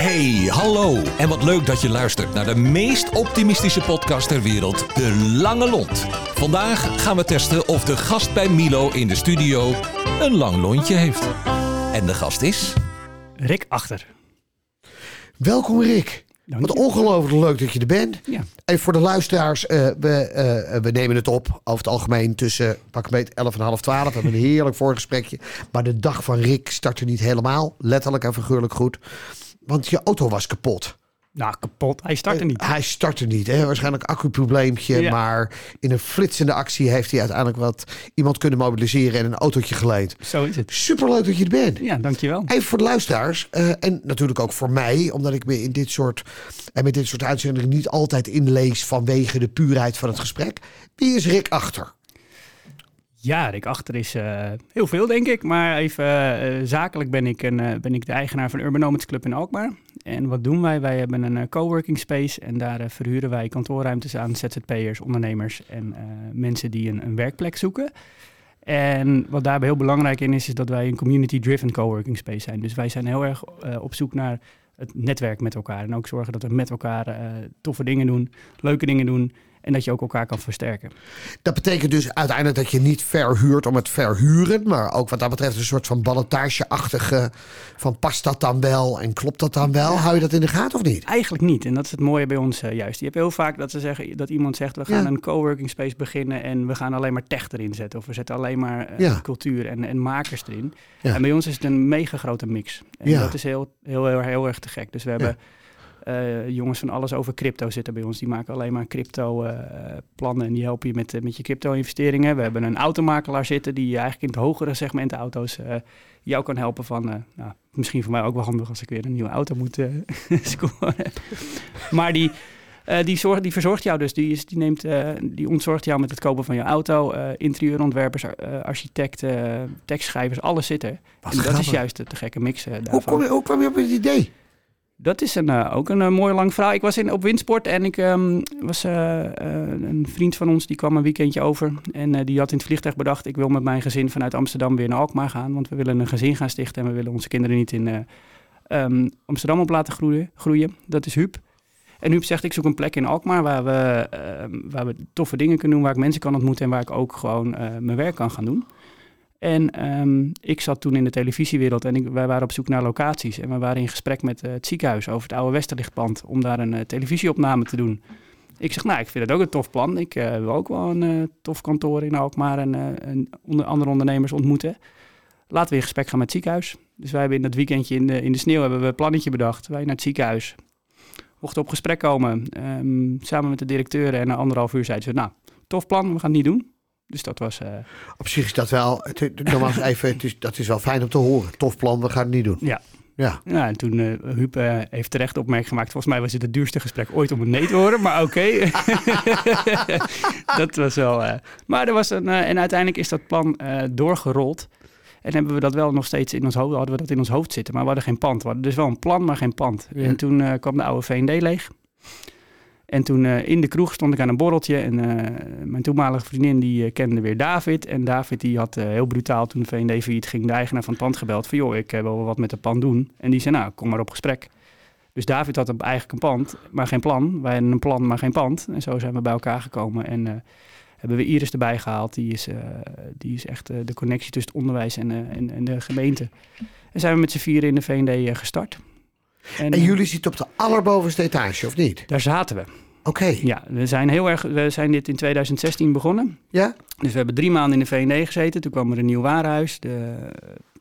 Hey, hallo. En wat leuk dat je luistert naar de meest optimistische podcast ter wereld, De Lange Lont. Vandaag gaan we testen of de gast bij Milo in de studio een lang lontje heeft. En de gast is... Rick Achter. Welkom Rick. Dank Wat ongelooflijk leuk dat je er bent. Ja. Even voor de luisteraars, eh, we, eh, we nemen het op over het algemeen tussen pak een beetje 11 en half 12. We hebben een heerlijk voorgesprekje. Maar de dag van Rick startte niet helemaal, letterlijk en figuurlijk goed. Want je auto was kapot. Nou, kapot. Hij startte niet. Hij startte niet, hè? waarschijnlijk accuprobleempje. Ja. Maar in een flitsende actie heeft hij uiteindelijk wat iemand kunnen mobiliseren en een autootje geleend. Zo is het. Superleuk dat je er bent. Ja, dankjewel. Even voor de luisteraars eh, en natuurlijk ook voor mij, omdat ik me in dit soort en met dit soort uitzendingen niet altijd inlees vanwege de puurheid van het gesprek. Wie is Rick Achter? Ja, Rick Achter is eh, heel veel, denk ik. Maar even eh, zakelijk ben ik, een, eh, ben ik de eigenaar van Urban Nomads Club in Alkmaar. En wat doen wij? Wij hebben een eh, coworking space en daar eh, verhuren wij kantoorruimtes aan ZZP'ers, ondernemers en eh, mensen die een, een werkplek zoeken. En wat daarbij heel belangrijk in is, is dat wij een community-driven coworking space zijn. Dus wij zijn heel erg eh, op zoek naar het netwerk met elkaar. En ook zorgen dat we met elkaar eh, toffe dingen doen, leuke dingen doen. En dat je ook elkaar kan versterken. Dat betekent dus uiteindelijk dat je niet verhuurt om het verhuren, maar ook wat dat betreft een soort van ballotageachtige van past dat dan wel en klopt dat dan wel? Hou je dat in de gaten of niet? Eigenlijk niet. En dat is het mooie bij ons eh, juist. Je hebt heel vaak dat ze zeggen dat iemand zegt: we gaan Ja. een coworking space beginnen en we gaan alleen maar tech erin zetten. Of we zetten alleen maar eh, Ja. cultuur en, en makers erin. En bij ons is het een mega grote mix. En Ja. dat is heel, heel, heel, heel erg te gek. Dus we hebben eh, jongens van alles over crypto zitten bij ons. Die maken alleen maar crypto eh, plannen en die helpen je met, eh, met je crypto investeringen. We hebben een automakelaar zitten die eigenlijk in het hogere segment auto's jou kan helpen van, nou, misschien voor mij ook wel handig als ik weer een nieuwe auto moet scoren. maar die, die, zorgt, die verzorgt jou dus, die, is, die, neemt, die ontzorgt jou met het kopen van je auto. interieurontwerpers, architecten, tekstschrijvers, alles zit er. Wat en dat is juist de, de gekke mix eh, Hoe, daarvan. kom je, hoe kwam je op het idee? Dat is een, eh, ook een eh, mooi lang verhaal. Ik was in, op Windsport en ik ehm, was eh, een vriend van ons die kwam een weekendje over. En die had in het vliegtuig bedacht: ik wil met mijn gezin vanuit Amsterdam weer naar Alkmaar gaan. Want we willen een gezin gaan stichten en we willen onze kinderen niet in eh, ehm, Amsterdam op laten groeien, groeien. Dat is Huub. En Huub zegt: ik zoek een plek in Alkmaar waar we, ehm, waar we toffe dingen kunnen doen, waar ik mensen kan ontmoeten en waar ik ook gewoon mijn werk kan gaan doen. En ehm, ik zat toen in de televisiewereld en ik, wij waren op zoek naar locaties. En we waren in gesprek met eh, het ziekenhuis over het oude Westerlichtpand om daar een eh, televisieopname te doen. Ik zeg, nou, ik vind het ook een tof plan. Ik eh, wil ook wel een tof kantoor in Alkmaar en, en onder andere ondernemers ontmoeten. Laten we in gesprek gaan met het ziekenhuis. Dus wij hebben in dat weekendje in de, in de sneeuw hebben we een plannetje bedacht. Wij naar het ziekenhuis. Mochten op gesprek komen, ehm, samen met de directeur. En na anderhalf uur zeiden ze, nou, tof plan, we gaan het niet doen. Dus dat was, eh, Op zich is dat wel, nogmaals even, het is, dat is wel fijn om te horen. Tof plan, we gaan het niet doen. ja, Ja. Ja, en toen uh, Huub eh, heeft terecht opmerking gemaakt. Volgens mij was het het duurste gesprek ooit om een nee te horen, maar oké. dat was wel. maar er was een. en uiteindelijk is dat plan doorgerold. En hebben we dat wel nog steeds in ons hoofd, hadden we dat in ons hoofd zitten. Maar we hadden geen pand. We hadden dus wel een plan, maar geen pand. Ja. En toen kwam de oude V&D leeg. En toen eh, in de kroeg stond ik aan een borreltje. En eh, mijn toenmalige vriendin die eh, kende weer David. En David die had heel brutaal toen V&D failliet ging de eigenaar van het pand gebeld. Van joh, ik wil wat met het pand doen. En die zei nou, kom maar op gesprek. Dus David had eigenlijk een pand, maar geen plan. Wij hadden een plan, maar geen pand. En zo zijn we bij elkaar gekomen. En hebben we Iris erbij gehaald. Die is, die is echt de connectie tussen het onderwijs en, en, en de gemeente. En zijn we met z'n vieren in de eh, gestart. En eh, jullie zitten op de allerbovenste etage, of niet? Daar zaten we. Oké. Ja, we zijn heel erg. We zijn dit in 2016 begonnen. Ja? Dus we hebben drie maanden in de V&D gezeten. Toen kwam er een nieuw warenhuis. De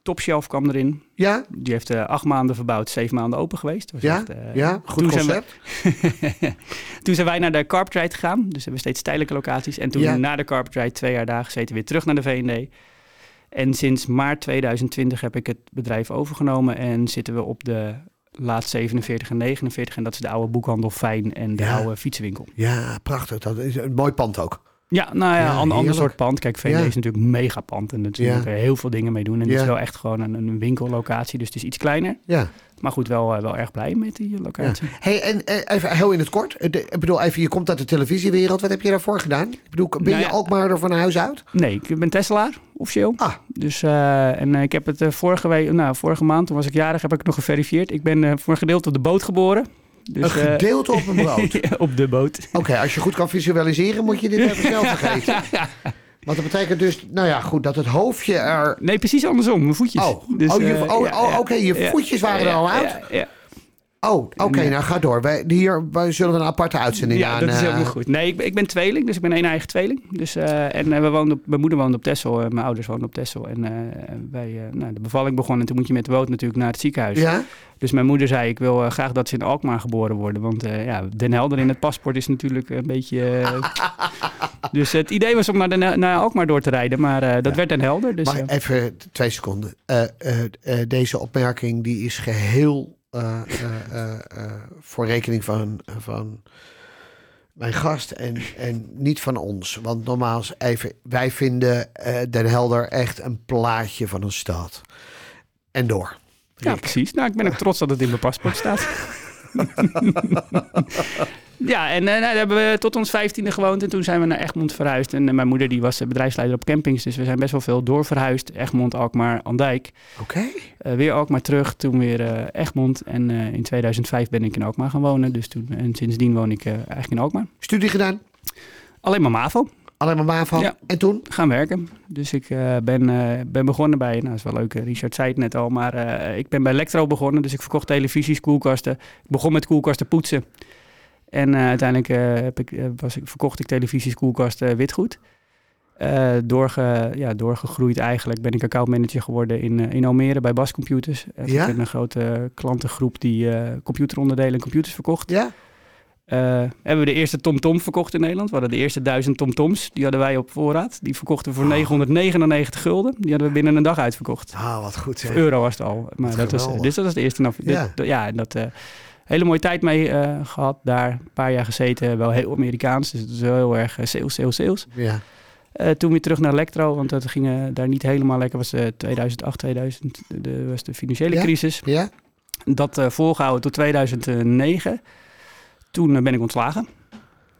Topshelf kwam erin. Ja? Die heeft eh, acht maanden verbouwd, zeven maanden open geweest. Was Ja? echt, eh, Ja? Goed toen zijn we- concept. toen zijn wij naar de Carpetride gegaan. Dus hebben we steeds tijdelijke locaties. En toen Ja. na de Carpetride, twee jaar daar gezeten, weer terug naar de V&D. En sinds maart 2020 heb ik het bedrijf overgenomen. En zitten we op de laat 47 en 49. En dat is de oude boekhandel Fijn en de Ja. oude fietsenwinkel. Ja, prachtig. Dat is een mooi pand ook. Ja, nou ja, Ja, een ander soort pand. Kijk, VD Ja. is natuurlijk een mega pand. En natuurlijk Ja. kun je heel veel dingen mee doen. En het Ja. is wel echt gewoon een, een winkellocatie. Dus het is iets kleiner. Ja. Maar goed, wel, eh, wel erg blij met die ja. locatie. Hey, en eh, even heel in het kort. Eh, Ik bedoel, even, je komt uit de televisiewereld. Wat heb je daarvoor gedaan? Ik bedoel, ben Nou je ja. ook maar er van huis uit? Nee, ik ben Tesselaar, officieel. Ah. Dus, eh, en eh, ik heb het eh, vorige, week, nou, vorige maand, toen was ik jarig, heb ik het nog geverifieerd. Ik ben eh, voor een gedeelte op de boot geboren. Dus, een eh, gedeelte op een brood. op de boot. Oké, als je goed kan visualiseren, moet je dit even zelf vergeten. Want dat betekent dus, nou ja, goed, dat het hoofdje er... Nee, precies andersom, mijn voetjes. Oh, Dus, oh, je- eh, oh, ja, oh, oké, je voetjes waren er al uit? Ja, ja. Oh, oké, En, nou ga door. Wij, hier wij zullen we een aparte uitzending Ja, aan... dat is eh, helemaal goed. Nee, ik, ben- ik ben tweeling, dus ik ben één eigen tweeling. Dus, eh, en eh, we woonden op, mijn moeder woonde op Texel, mijn ouders woonden op Texel. En eh, wij, eh, nou, de bevalling begon en toen moet je met de boot natuurlijk naar het ziekenhuis. Ja? Dus mijn moeder zei, ik wil eh, graag dat ze in Alkmaar geboren worden. Want eh, ja, Den Helder in het paspoort is natuurlijk een beetje... eh, dus het idee was om naar, naar Alkmaar door te rijden, maar eh, dat Ja. werd Den Helder. Dus, maar eh, even twee seconden. Eh, eh, eh, deze opmerking die is geheel eh, eh, eh, voor rekening van, van mijn gast en, en niet van ons. Want normaal is even, wij vinden Den Helder echt een plaatje van een stad. En door. Ja, precies. Nou, ik ben ook trots dat het in mijn paspoort staat. ja, en eh, nou, daar hebben we tot ons vijftiende gewoond. En toen zijn we naar Egmond verhuisd. En eh, mijn moeder die was eh, bedrijfsleider op campings. Dus we zijn best wel veel doorverhuisd. Egmond, Alkmaar, Andijk. Oké. Eh, weer Alkmaar terug, toen weer Egmond. En in 2005 ben ik in Alkmaar gaan wonen. Dus toen, en sindsdien woon ik eigenlijk in Alkmaar. Studie gedaan? Alleen maar MAVO, Alleen maar? Ja. En toen? gaan werken. Dus ik eh, ben, eh, ben begonnen bij, nou dat is wel leuk, eh, Richard zei het net al, maar ik ben bij Electro begonnen. Dus ik verkocht televisies, koelkasten. Ik begon met koelkasten poetsen. En uiteindelijk heb ik, was ik, verkocht ik televisies, koelkasten, witgoed. Doorge, ja, doorgegroeid eigenlijk ben ik accountmanager geworden in, in Almere bij Bas Computers. Ja? ik een grote klantengroep die computeronderdelen en computers verkocht. Ja? Eh, hebben we de eerste TomTom verkocht in Nederland. We hadden de eerste duizend TomToms. Die hadden wij op voorraad. Die verkochten voor Oh. 999 gulden. Die hadden we binnen een dag uitverkocht. Ah, wat goed zeg. euro was het al. Maar dat was, dus dat was de eerste. Nou, dit- Ja. ja, en dat eh, hele mooie tijd mee eh, gehad. Daar een paar jaar gezeten. Wel heel Amerikaans. Dus het is wel heel erg sales, sales, sales. Ja. Toen weer terug naar Electro. Want dat ging daar niet helemaal lekker. was eh 2008, 2000. De, was de financiële Ja? crisis. Ja? Dat eh, volgehouden tot 2009. Toen eh, ben ik ontslagen.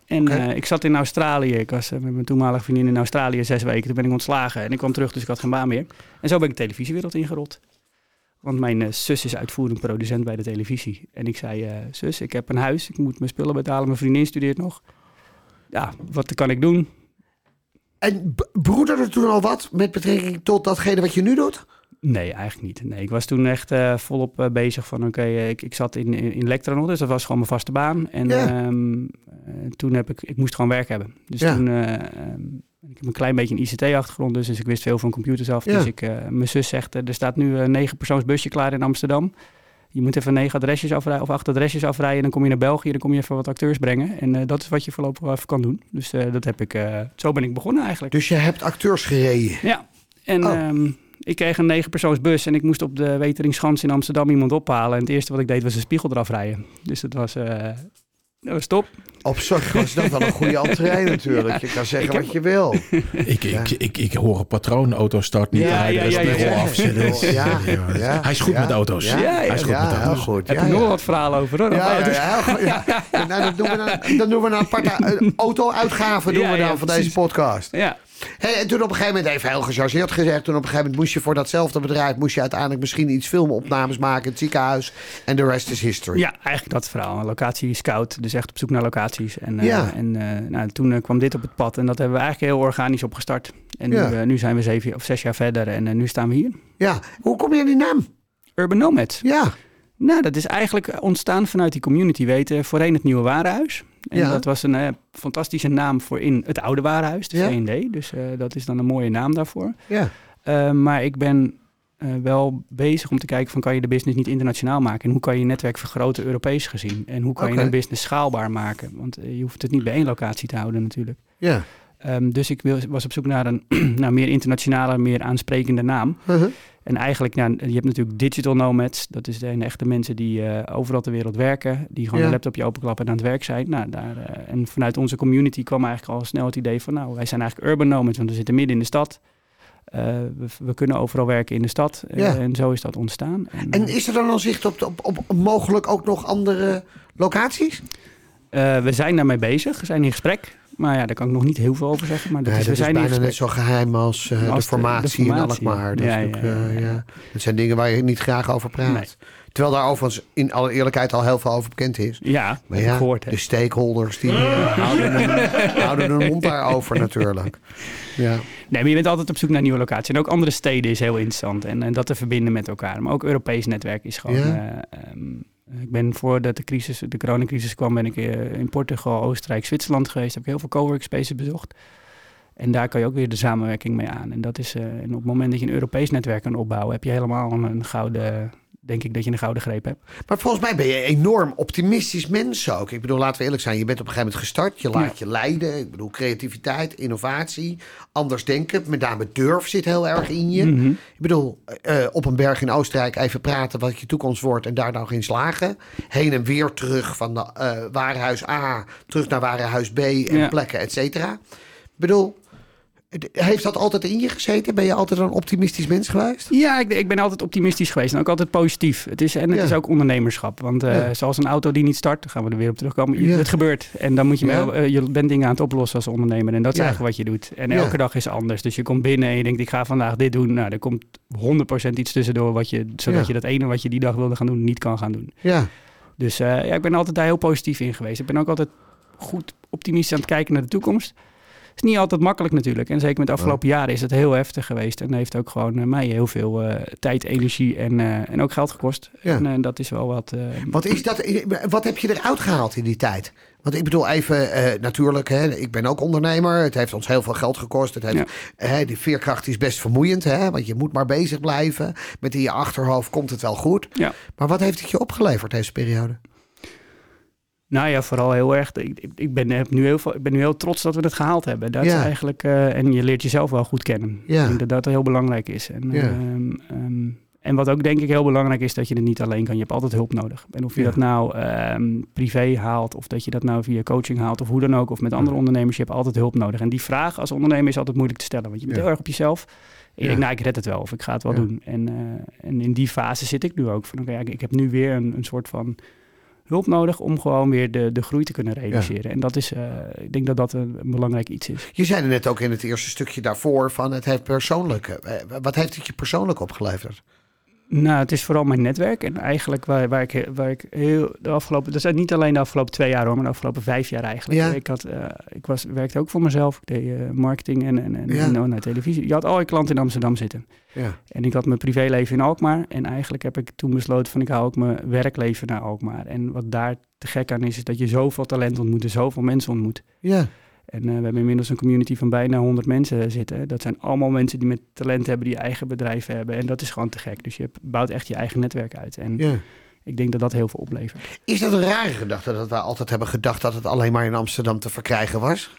En eh, ik zat in Australië. Ik was eh, met mijn toenmalige vriendin in Australië zes weken. Toen ben ik ontslagen. En ik kwam terug, dus ik had geen baan meer. En zo ben ik de televisiewereld ingerold. Want mijn zus is uitvoerend producent bij de televisie. En ik zei, zus, ik heb een huis. Ik moet mijn spullen betalen. Mijn vriendin studeert nog. Ja, wat kan ik doen? En broederde er toen al wat met betrekking tot datgene wat je nu doet? Nee, eigenlijk niet. Nee, ik was toen echt eh, volop eh, bezig van, oké, eh, ik, ik zat in, in, in Lectra nog, dus dat was gewoon mijn vaste baan. En Ja. ehm, eh, toen heb ik, ik moest gewoon werk hebben. Dus Ja. toen, ehm, ik heb een klein beetje een ICT-achtergrond, dus, dus ik wist veel van computers af. Ja. Dus ik, mijn zus zegt, er staat nu een negen persoons busje klaar in Amsterdam. Je moet even negen adresjes afrijden of acht adresjes afrijden. Dan kom je naar België, dan kom je even wat acteurs brengen. En dat is wat je voorlopig wel even kan doen. Dus dat heb ik, zo ben ik begonnen eigenlijk. Dus je hebt acteurs gereden. Ja, en Oh. ehm, ik kreeg een negenpersoonsbus en ik moest op de Weteringschans in Amsterdam iemand ophalen. En het eerste wat ik deed was een spiegel eraf rijden. Dus dat was, eh dat was top. Op zich was dat wel een goede entree natuurlijk. Je kan zeggen heb- wat je wil. Ik, ik, ik, ik hoor een patroon, auto start niet Ja, rijden, ja, de ja, ja, spiegel ja. afzetten. Ja, ja, Hij is goed ja, met auto's. Ja, Ja, ja. Hij is goed ja, met heel auto's. goed. Heb Ja, je nog wat verhalen over hoor? Ja, ja, Dus- ja, heel goed, ja. Nou, dan, doen we een, dan doen we een aparte eh, auto-uitgave doen Ja, we dan ja, van deze podcast. Ja, en toen op een gegeven moment, even heel gechargeerd gezegd... toen op een gegeven moment moest je voor datzelfde bedrijf... moest je uiteindelijk misschien iets filmopnames maken... in het ziekenhuis en de rest is history. ja, eigenlijk dat verhaal. Een locatie scout, dus echt op zoek naar locaties. En, eh, Ja. en eh, nou, toen eh, kwam dit op het pad en dat hebben we eigenlijk heel organisch opgestart. En nu, Ja. nu zijn we zeven of zes jaar verder en nu staan we hier. Ja, hoe kom je aan die naam? Urban Nomads. Ja, Nou, dat is eigenlijk ontstaan vanuit die community. Weten voorheen het Nieuwe Warenhuis. En Ja. dat was een eh, fantastische naam voor in het oude warenhuis, de Ja. V&D. Dus eh, dat is dan een mooie naam daarvoor. ja. Eh, maar ik ben eh, wel bezig om te kijken van kan je de business niet internationaal maken? En hoe kan je je netwerk vergroten Europees gezien? En hoe kan je een business schaalbaar maken? Want eh, je hoeft het niet bij één locatie te houden natuurlijk. ja. Ehm, dus ik wil, was op zoek naar een naar meer internationale, meer aansprekende naam. Uh-huh. En eigenlijk, nou, je hebt natuurlijk digital nomads. Dat is de echte mensen die eh, overal ter wereld werken. Die gewoon Ja. een laptopje openklappen en aan het werk zijn. Nou, daar, eh, en vanuit onze community kwam eigenlijk al snel het idee van... nou, wij zijn eigenlijk urban nomads, want we zitten midden in de stad. Eh, we, we kunnen overal werken in de stad. Ja. en zo is dat ontstaan. En, En is er dan al zicht op, op, op mogelijk ook nog andere locaties? we zijn daarmee bezig, we zijn in gesprek. Maar ja, daar kan ik nog niet heel veel over zeggen. Maar dat Nee, is, dat we zijn in bijna net zo geheim als, eh, Als de, formatie de in formatie. Alkmaar. Dat, Ja, eh, ja, ja. dat zijn dingen waar je niet graag over praat. Nee. Terwijl daar overigens in alle eerlijkheid al heel veel over bekend is. Ja, Maar ja, gehoord. de stakeholders die eh, houden, hun, houden hun mond daarover natuurlijk. Ja. Nee, maar je bent altijd op zoek naar nieuwe locaties. En ook andere steden is heel interessant. En, en dat te verbinden met elkaar. Maar ook Europees netwerk is gewoon... Ja. eh, ehm, ik ben voordat de, crisis, de coronacrisis kwam, ben ik eh, in Portugal, Oostenrijk, Zwitserland geweest. Heb ik heel veel cowork spaces bezocht. En daar kan je ook weer de samenwerking mee aan. En dat is, eh, en op het moment dat je een Europees netwerk kan opbouwen, heb je helemaal een gouden, denk ik dat je een gouden greep hebt. Maar volgens mij ben je een enorm optimistisch mens ook. Ik bedoel, laten we eerlijk zijn. Je bent op een gegeven moment gestart. Je laat je leiden. Ik bedoel, creativiteit, innovatie, anders denken. Met name durf zit heel erg in je. Mhm. Ik bedoel, eh, op een berg in Oostenrijk even praten wat je toekomst wordt en daar nou in slagen. Heen en weer terug van de, eh, warenhuis A terug naar warenhuis B en Ja. plekken, et cetera. Ik bedoel, heeft dat altijd in je gezeten? Ben je altijd een optimistisch mens geweest? Ja, ik, ik ben altijd optimistisch geweest en ook altijd positief. Het is, en het Ja. is ook ondernemerschap. Want eh, Ja. zoals een auto die niet start, dan gaan we er weer op terugkomen. Ja. Het gebeurt. En dan moet je wel, eh, je bent dingen aan het oplossen als ondernemer. En dat is eigenlijk wat je doet. En elke dag is anders. Dus je komt binnen en je denkt, ik ga vandaag dit doen. Nou, er komt 100% iets tussendoor, wat je, zodat je dat ene wat je die dag wilde gaan doen, niet kan gaan doen. Ja. Dus eh, ja, ik ben altijd daar heel positief in geweest. Ik ben ook altijd goed optimistisch aan het kijken naar de toekomst. Is niet altijd makkelijk natuurlijk. En zeker met de afgelopen jaren is het heel heftig geweest. En heeft ook gewoon eh, mij heel veel eh, tijd, energie en, eh, en ook geld gekost. Ja. En dat is wel wat... Wat, is dat, wat heb je eruit gehaald in die tijd? Want ik bedoel even, natuurlijk, hè, ik ben ook ondernemer. Het heeft ons heel veel geld gekost. Het heeft, Ja. hè, die veerkracht is best vermoeiend. Hè, want je moet maar bezig blijven. Met in je achterhoofd komt het wel goed. Ja. Maar wat heeft het je opgeleverd deze periode? Nou ja, vooral heel erg. Ik, ik- ben, heb nu heel veel, ik ben nu heel trots dat we het gehaald hebben. Dat Ja. is eigenlijk, eh, en je leert jezelf wel goed kennen. Ja. Ik denk dat dat heel belangrijk is. En, Ja. ehm, ehm, en wat ook denk ik heel belangrijk is, dat je het niet alleen kan. Je hebt altijd hulp nodig. En of je Ja. dat nou ehm, privé haalt, of dat je dat nou via coaching haalt, of hoe dan ook, of met andere ondernemers, je hebt altijd hulp nodig. En die vraag als ondernemer is altijd moeilijk te stellen, want je bent heel erg op jezelf. En je denkt, nou, ik red het wel, of ik ga het wel doen. En, eh, en in die fase zit ik nu ook. Van, oké, ik, ik heb nu weer een, een soort van hulp nodig om gewoon weer de, de groei te kunnen realiseren. En dat is, eh, ik denk dat dat een, een belangrijk iets is. Je zei er net ook in het eerste stukje daarvoor van het heeft persoonlijk. eh, Wat heeft het je persoonlijk opgeleverd? Nou, het is vooral mijn netwerk. En eigenlijk waar, waar, ik, waar ik heel de afgelopen... Dat zijn niet alleen de afgelopen twee jaar hoor, maar de afgelopen vijf jaar eigenlijk. Ja. Ik, had, eh, ik was, werkte ook voor mezelf. Ik deed eh, marketing en, en, en, Ja. en, naar televisie. Je had al je klanten in Amsterdam zitten. Ja. En ik had mijn privéleven in Alkmaar. En eigenlijk heb ik toen besloten van ik hou ook mijn werkleven naar Alkmaar. En wat daar te gek aan is, is dat je zoveel talent ontmoet en zoveel mensen ontmoet. Ja. En eh, we hebben inmiddels een community van bijna 100 mensen zitten. Dat zijn allemaal mensen die met talent hebben, die eigen bedrijven hebben. En dat is gewoon te gek. Dus je bouwt echt je eigen netwerk uit. En ja. ik denk dat dat heel veel oplevert. Is dat een rare gedachte dat we altijd hebben gedacht dat het alleen maar in Amsterdam te verkrijgen was?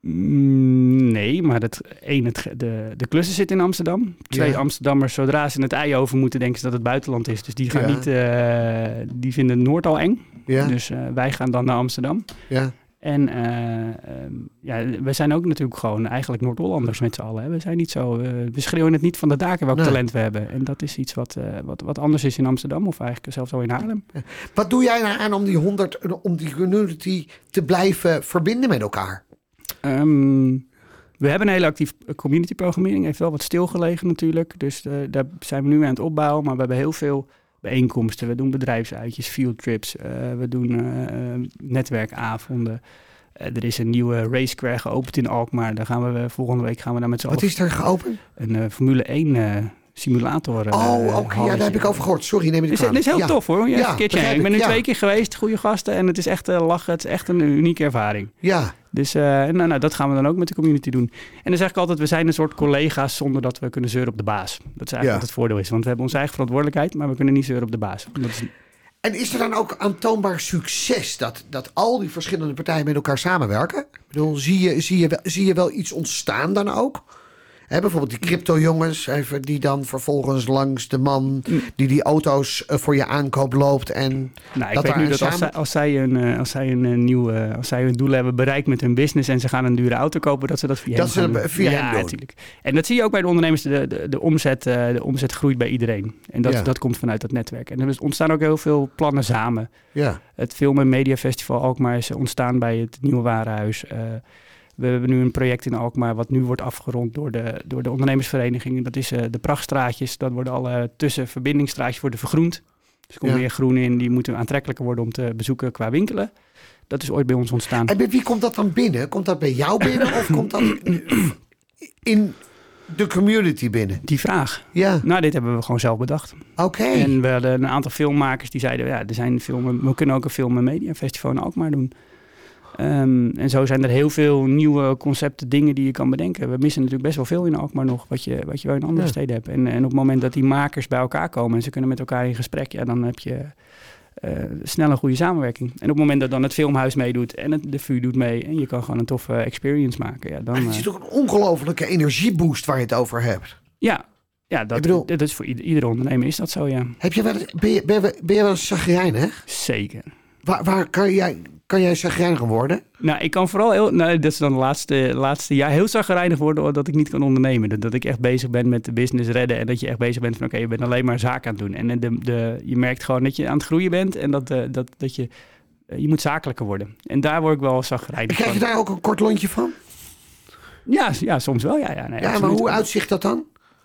Mm, nee, maar het, één, het, de, de klussen zitten in Amsterdam. Twee, Ja. Amsterdammers, zodra ze het ei over moeten, denken ze dat het buitenland is. Dus die gaan Ja. niet, eh, die vinden Noord al eng. Ja. Dus eh, wij gaan dan naar Amsterdam. Ja. En ehm, ja, we zijn ook natuurlijk gewoon eigenlijk Noord-Hollanders met z'n allen. Hè. We zijn niet zo, eh, we schreeuwen het niet van de daken welk Nee. talent we hebben. En dat is iets wat, eh, wat, wat anders is in Amsterdam of eigenlijk zelfs al in Haarlem. Wat doe jij nou aan om die 100, om die community te blijven verbinden met elkaar? Ehm, we hebben een hele actief community programmering. Heeft wel wat stilgelegen natuurlijk. Dus daar zijn we nu aan het opbouwen. Maar we hebben heel veel bijeenkomsten. We doen bedrijfsuitjes, field trips. eh, we doen eh, eh, netwerkavonden. Er is een nieuwe race square geopend in Alkmaar. Daar gaan we volgende week gaan we daar met z'n Wat is er geopend? een Formule 1 eh, simulator. oh, oké. ja, daar heb ik over gehoord. Sorry, neem me Het niet is, het is heel. Ja. tof hoor. Ja, Ja, een keertje begrijp heen. ik ben nu ik, ja. twee keer geweest, goede gasten. En het is echt eh, lachen. Het is echt een unieke ervaring. Ja, Dus eh, nou, nou, dat gaan we dan ook met de community doen. En dan zeg ik altijd, we zijn een soort collega's zonder dat we kunnen zeuren op de baas. Dat is eigenlijk Ja. wat het voordeel is. Want we hebben onze eigen verantwoordelijkheid, maar we kunnen niet zeuren op de baas. Dat is, En is er dan ook aantoonbaar succes dat, dat al die verschillende partijen met elkaar samenwerken? Ik bedoel, zie je, zie, je wel, zie je wel iets ontstaan dan ook? Hè, bijvoorbeeld die crypto-jongens, even, die dan vervolgens langs de man die die auto's eh, voor je aankoop loopt. En Nou, ik dat weet daar nu dat als samen- zij, als zij een, als zij een eh, eh, als zij hun doel hebben bereikt met hun business en ze gaan een dure auto kopen, dat ze dat via Dat hem ze via ja, hem natuurlijk. En dat zie je ook bij de ondernemers. De, de, de, omzet, de omzet groeit bij iedereen. En dat, Ja. dat komt vanuit dat netwerk. En er ontstaan ook heel veel plannen samen. ja, Het Film- en Mediafestival Alkmaar is ontstaan bij het Nieuwe Warenhuis. We hebben nu een project in Alkmaar wat nu wordt afgerond door de, door de ondernemersvereniging. Dat is eh, de prachtstraatjes. Dan worden alle tussenverbindingsstraatjes worden vergroend. Dus er komt Ja. meer groen in. Die moeten aantrekkelijker worden om te bezoeken qua winkelen. Dat is ooit bij ons ontstaan. En bij wie komt dat dan binnen? Komt dat bij jou binnen of komt dat in de community binnen? Die vraag. Ja, Nou, dit hebben we gewoon zelf bedacht. oké. En we hadden een aantal filmmakers die zeiden... ja, er zijn filmen, we kunnen ook een film- en mediafestival in Alkmaar doen. Ehm, en zo zijn er heel veel nieuwe concepten, dingen die je kan bedenken. We missen natuurlijk best wel veel in Alkmaar nog, wat je, wat je wel in andere Ja. steden hebt. En, en op het moment dat die makers bij elkaar komen en ze kunnen met elkaar in gesprek... ja, dan heb je eh, snel een goede samenwerking. En op het moment dat dan het filmhuis meedoet en het, de VU doet mee... en je kan gewoon een toffe experience maken, ja, dan... Het eh, is toch een ongelofelijke energieboost waar je het over hebt. ja, ja dat, bedoel- dat is voor ieder, iedere ondernemer is dat zo, ja. Heb je wel ben, je, ben, je, ben je wel eens chagrijnig? Zeker. Waar, waar kan jij, kan jij chagrijnig worden? Nou, ik kan vooral heel, nou, dat is dan de laatste, laatste jaar heel zagrijnig worden dat ik niet kan ondernemen. Dat, dat ik echt bezig ben met de business redden en dat je echt bezig bent van oké, je bent alleen maar zaken aan het doen. En de, de, je merkt gewoon dat je aan het groeien bent en dat, eh, dat, dat je, eh, je moet zakelijker worden. En daar word ik wel zagrijnig Krijg je daar ook een kort lontje van? Ja, ja, soms wel, ja. ja, nee, Ja, maar hoe uitzicht dat dan?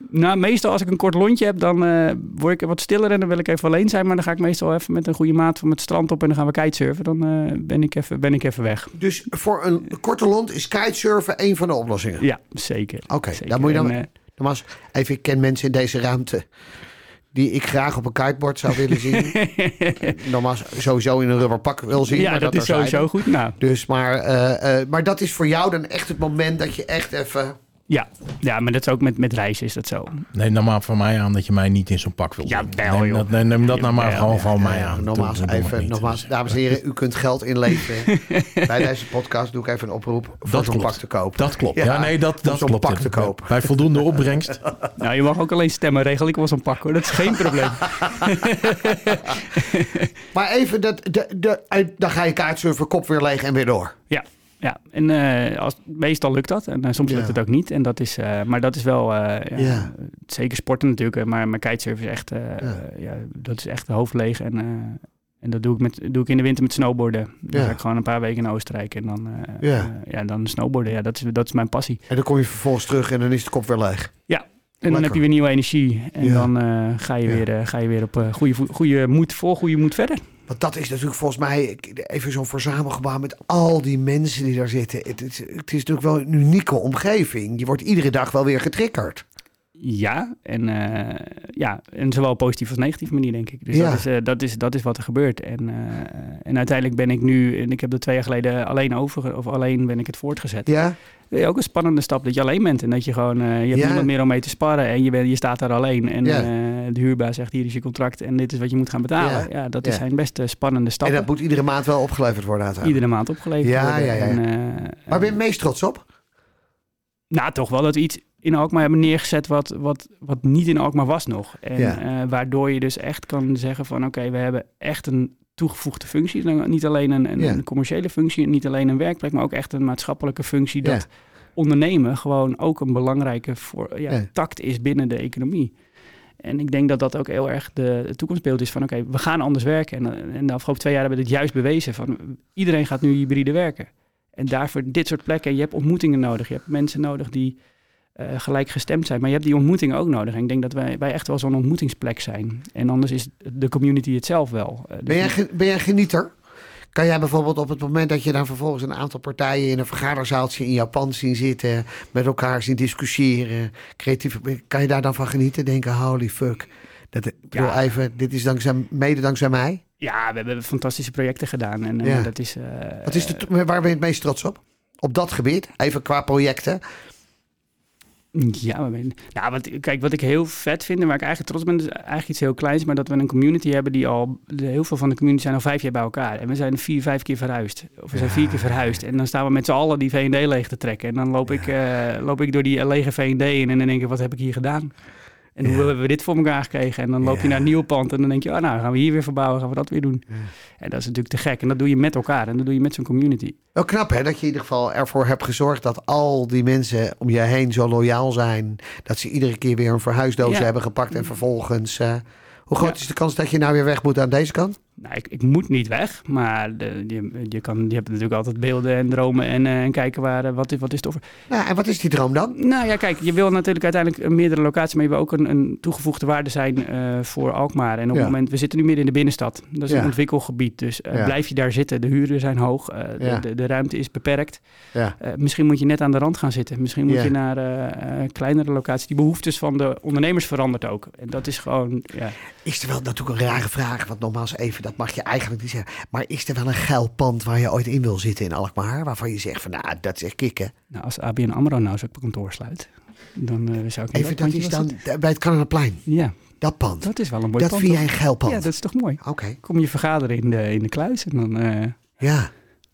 Nou, meestal als ik een kort lontje heb, dan eh, word ik wat stiller en dan wil ik even alleen zijn. Maar dan ga ik meestal even met een goede maat van het strand op en dan gaan we kitesurfen. Dan eh, ben, ik even, ben ik even weg. Dus voor een korte lont is kitesurfen een van de oplossingen. Ja, zeker. Oké, Zeker. daar moet je dan... En, eh, even, ik ken mensen in deze ruimte die ik graag op een kiteboard zou willen zien. Nogmaals, sowieso in een rubberpak wil zien. ja, maar dat, is sowieso goed. Nou, Dus, maar, maar dat is voor jou dan echt het moment dat je echt even... ja. ja, maar dat is ook met, met reizen is dat zo. Neem dan maar van mij aan dat je mij niet in zo'n pak wil Ja, wel, neem, dat, neem, neem dat nou maar gewoon ja, van mij Ja, aan. nogmaals, Doe- even, niet. nogmaals, dames en heren, u kunt geld inleveren. Bij deze podcast doe ik even een oproep voor Dat zo'n klopt. pak te kopen. Dat klopt. Ja, Ja, nee, dat, dat zo'n klopt. pak te kopen. Bij voldoende opbrengst. Nou, je mag ook alleen stemmen regelen. Ik was een pak hoor, dat is geen probleem. Maar even, dat, de, de, dan ga je kaartsurfen, kop weer leeg en weer door. Ja, ja. en eh, als, meestal lukt dat. En eh, soms lukt Ja. het ook niet. En dat is, eh, maar dat is wel, ja, Ja. zeker sporten natuurlijk. Maar, maar kitesurfen is echt, Ja. ja, dat is echt hoofd leeg. En, en dat doe ik, met, doe ik in de winter met snowboarden. Dan Ja. ga ik gewoon een paar weken naar Oostenrijk. En dan, Ja. ja, dan snowboarden. Ja, dat is, dat is mijn passie. En dan kom je vervolgens terug en dan is de kop weer leeg. En dan heb je weer nieuwe energie. En Ja. dan ga, je Ja. weer, ga je weer op goede, goede moed, vol goede moed verder. Want dat is natuurlijk volgens mij even zo'n verzamelgebouw met al die mensen die daar zitten. Het is, het is natuurlijk wel een unieke omgeving. Je wordt iedere dag wel weer getriggerd. Ja, en, eh, ja, en zowel positief als negatief manier, denk ik. Dus Ja. dat, is, eh, dat, is, dat is wat er gebeurt. En, eh, en uiteindelijk ben ik nu, en ik heb dat twee jaar geleden alleen over, of alleen ben ik het voortgezet. Ja? Ook een spannende stap dat je alleen bent en dat je gewoon, eh, je hebt Ja. niemand meer om mee te sparren en je, bent, je staat daar alleen. En Ja. eh, de huurbaar zegt hier is je contract en dit is wat je moet gaan betalen. Ja. Ja, dat Ja. zijn best eh, spannende En stappen. dat moet iedere maand wel opgeleverd worden uiteindelijk. Iedere maand opgeleverd Ja, worden. ja, ja. En, Waar ben je meest trots op? Nou, toch wel dat we iets in Alkmaar hebben neergezet wat, wat, wat niet in Alkmaar was nog. En waardoor je dus echt kan zeggen van oké, we hebben echt een toegevoegde functie. Dan Niet alleen een, een, commerciële functie, niet alleen een werkplek, maar ook echt een maatschappelijke functie. Dat ondernemen gewoon ook een belangrijke voor, ja, tact is binnen de economie. En ik denk dat dat ook heel erg de, toekomstbeeld is van oké, we gaan anders werken. En, en de afgelopen twee jaar hebben we dit juist bewezen van iedereen gaat nu hybride werken. En daarvoor dit soort plekken, je hebt ontmoetingen nodig. Je hebt mensen nodig die eh, gelijk gestemd zijn. Maar je hebt die ontmoetingen ook nodig. En ik denk dat wij, wij echt wel zo'n ontmoetingsplek zijn. En anders is de community het zelf wel. Eh, dus Ben jij, ben jij genieter? Kan jij bijvoorbeeld op het moment dat je dan vervolgens een aantal partijen in een vergaderzaaltje in Japan zien zitten, met elkaar zien discussiëren, creatief, kan je daar dan van genieten? Denken, holy fuck. Dat, ik bedoel, Ja. even, dit is dankzij, mede dankzij mij. Ja, we hebben fantastische projecten gedaan. En Ja. dat is... eh, Wat is de, waar ben je het meest trots op? Op dat gebied, even qua projecten. Ja, maar ben- nou, wat, kijk, wat ik heel vet vind en waar ik eigenlijk trots ben, is eigenlijk iets heel kleins, maar dat we een community hebben die al, heel veel van de community zijn al vijf jaar bij elkaar. En we zijn vier, vijf keer verhuisd. Of we zijn vier keer verhuisd. En dan staan we met z'n allen die V&D leeg te trekken. En dan loop, ik, eh, loop ik door die lege V&D in en dan denk ik, wat heb ik hier gedaan? En hoe Ja. hebben we dit voor elkaar gekregen? En dan loop je Ja. naar een nieuw pand en dan denk je, oh, nou gaan we hier weer verbouwen, gaan we dat weer doen. En dat is natuurlijk te gek. En dat doe je met elkaar en dat doe je met zo'n community. Wel knap hè, dat je in ieder geval ervoor hebt gezorgd dat al die mensen om je heen zo loyaal zijn. Dat ze iedere keer weer een verhuisdoos hebben gepakt en vervolgens... eh, hoe groot is de kans dat je nou weer weg moet aan deze kant? Nou, ik, ik moet niet weg, maar de, je, je, kan, je hebt natuurlijk altijd beelden en dromen en, eh, en kijken waar, eh, wat, is, wat is tof. Nou, en wat is die droom dan? Nou ja, kijk, je wil natuurlijk uiteindelijk een meerdere locaties, maar je wil ook een, een toegevoegde waarde zijn eh, voor Alkmaar. En op Ja. het moment, we zitten nu midden in de binnenstad. Dat is Ja. een ontwikkelgebied, dus Ja. blijf je daar zitten. De huren zijn hoog, Ja. de, de, de ruimte is beperkt. Ja. Misschien moet je net aan de rand gaan zitten. Misschien moet Ja. je naar kleinere locaties. Die behoeftes van de ondernemers verandert ook. En dat is gewoon, ja. Is er wel natuurlijk een rare vraag, want nogmaals even, dat mag je eigenlijk niet zeggen. Maar is er wel een geil pand waar je ooit in wil zitten in Alkmaar? Waarvan je zegt van, nou, dat is echt kicken. Nou, als ABN AMRO nou zijn kantoor sluit, dan eh, zou ik niet Even, dat het is dan willen bij het zitten. Ja, Dat pand. dat is wel een mooi Dat pand. vind jij een geil pand? Ja, dat is toch mooi. Oké, Kom je vergaderen in de, in de kluis en dan... eh ja.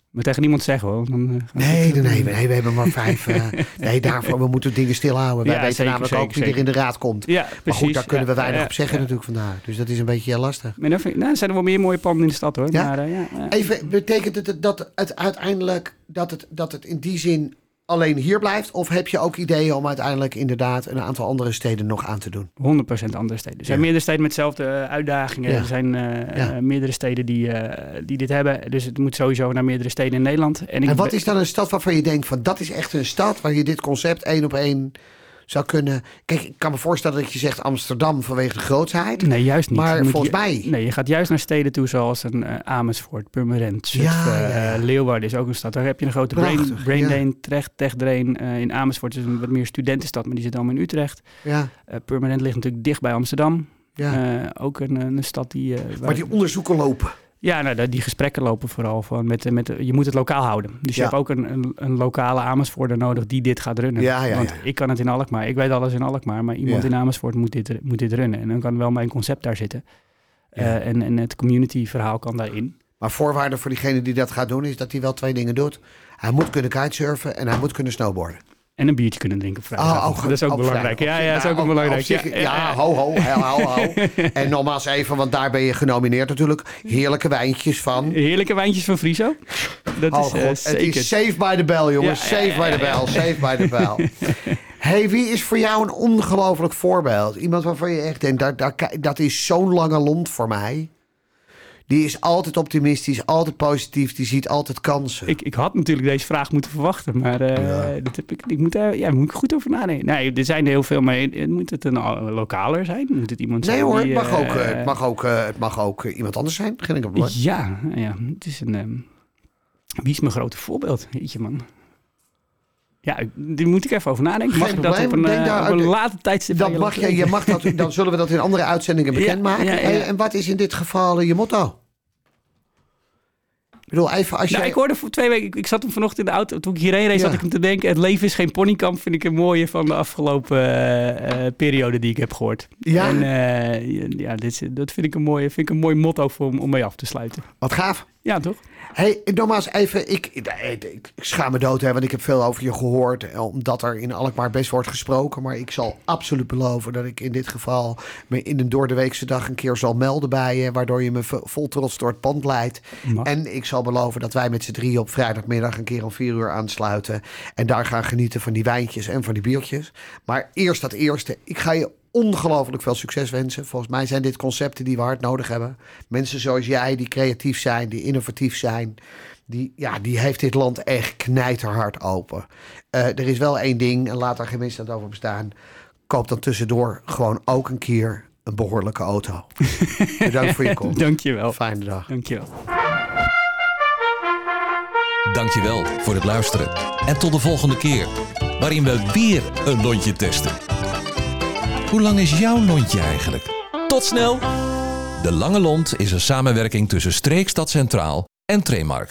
Maar tegen niemand zeggen hoor. Dan, eh, Nee, nee, nee, nee, we hebben maar vijf. eh, nee, daarvoor we moeten dingen stilhouden. Wij Ja, weten zeker, namelijk ook zeker, wie er in de raad komt. Ja, Maar precies. goed, daar kunnen we weinig op zeggen natuurlijk vandaag. Dus dat is een beetje lastig. Maar dan vind ik- nou, zijn er wel meer mooie panden in de stad hoor. Ja? Maar, eh, ja, eh, Even, betekent het dat het uiteindelijk dat het, dat het in die zin alleen hier blijft? Of heb je ook ideeën om uiteindelijk inderdaad een aantal andere steden nog aan te doen? 100% andere steden. Er zijn Ja. meerdere steden met dezelfde eh, uitdagingen. Ja. Er zijn eh, Ja. eh, meerdere steden die, die dit hebben. Dus het moet sowieso naar meerdere steden in Nederland. En, ik En wat is dan een stad waarvan je denkt van dat is echt een stad waar je dit concept één op één zou kunnen... Kijk, ik kan me voorstellen dat je zegt Amsterdam vanwege de grootsheid. Nee, juist niet. Maar volgens je- mij- Nee, je gaat juist naar steden toe zoals een eh, Amersfoort, Purmerend, Zutphen, Ja, ja, ja. eh, Leeuwarden is ook een stad. Daar heb je een grote Prachtig, brain, brain Trecht, Tech drain. Eh, in Amersfoort is een wat meer studentenstad, maar die zit allemaal in Utrecht. Ja, Purmerend ligt natuurlijk dicht bij Amsterdam. ja. Ook een, een stad die... waar- maar die onderzoeken lopen. Ja, nou, die- gesprekken lopen vooral van met, met, je moet het lokaal houden. Dus je Ja. hebt ook een, een, een lokale Amersfoorter nodig die dit gaat runnen. Ja, ja, Want ik kan het in Alkmaar, ik weet alles in Alkmaar, maar iemand in Amersfoort moet dit, moet dit runnen. En dan kan wel mijn concept daar zitten. Eh, en, en het community verhaal kan daarin. Maar voorwaarde voor diegene die dat gaat doen is dat hij wel twee dingen doet. Hij moet kunnen kitesurfen en hij moet kunnen snowboarden. En een biertje kunnen drinken vrijdag. Oh, dat is ook belangrijk. vrijdag. Ja, ja, dat is ook Nou, belangrijk. zich- Ja, ja, ja, ho, ho, ho, ho, ho. En nogmaals even, want daar ben je genomineerd natuurlijk. Heerlijke wijntjes van. Heerlijke wijntjes van Friso. Dat Oh is eh, het zeker. is safe by the bell, jongens. Safe by the bell, safe by the bell. hey, wie is voor jou een ongelooflijk voorbeeld? Iemand waarvan je echt denkt, dat, dat, dat is zo'n lange lont voor mij. Die is altijd optimistisch, altijd positief, die ziet altijd kansen. Ik, ik had natuurlijk deze vraag moeten verwachten, maar Ja. dat heb ik, ik moet daar ja, moet ik goed over nadenken. Nee, er zijn er heel veel, maar moet het een lokaler zijn? Moet het iemand nee zijn hoor, die, het mag, ook, eh, het mag ook, eh, het mag ook iemand anders zijn. Geen enkel probleem. Ja, ja, het is een... ehm, wie is mijn grote voorbeeld? Jeetje man. Ja, die moet ik even over nadenken. Mag Geen ik dat op een, denk eh, daar- op een later tijdstip Dat mag je, je mag dat, dan zullen we dat in andere uitzendingen Ja, bekendmaken. ja, ja. Hey, en wat is in dit geval eh, je motto? Ik bedoel, even als Nou, jij... ik hoorde voor twee weken, ik, ik zat hem vanochtend in de auto, toen ik hierheen reed, Ja. zat ik hem te denken, het leven is geen ponykamp, vind ik een mooie van de afgelopen eh, eh, periode die ik heb gehoord. Ja? En eh, ja, dit, is- dat vind ik een mooie, vind ik een mooi motto voor, om- om mee af te sluiten. Wat gaaf. Ja, toch? Hey, nogmaals even, ik, ik, ik schaam me dood, hè, want ik heb veel over je gehoord, eh, omdat er in Alkmaar best wordt gesproken. Maar ik zal absoluut beloven dat ik in dit geval me in een door de weekse dag een keer zal melden bij je, waardoor je me vo- vol trots door het pand leidt. Mag. En ik zal beloven dat wij met z'n drieën op vrijdagmiddag een keer om vier uur aansluiten. En daar gaan genieten van die wijntjes en van die biertjes. Maar eerst dat eerste. Ik ga je ongelooflijk veel succes wensen. Volgens mij zijn dit concepten die we hard nodig hebben. Mensen zoals jij, die creatief zijn, die innovatief zijn. Die, ja, die heeft dit land echt knijterhard open. Eh, er is wel één ding, en laat daar geen misstand over bestaan. Koop dan tussendoor gewoon ook een keer een behoorlijke auto. Bedankt voor je komst. Dankjewel. Fijne dag. Dankjewel. Dankjewel voor het luisteren. En tot de volgende keer, waarin we weer een lontje testen. Hoe lang is jouw lontje eigenlijk? Tot snel! De Lange Lont is een samenwerking tussen Streekstad Centraal en Tremark.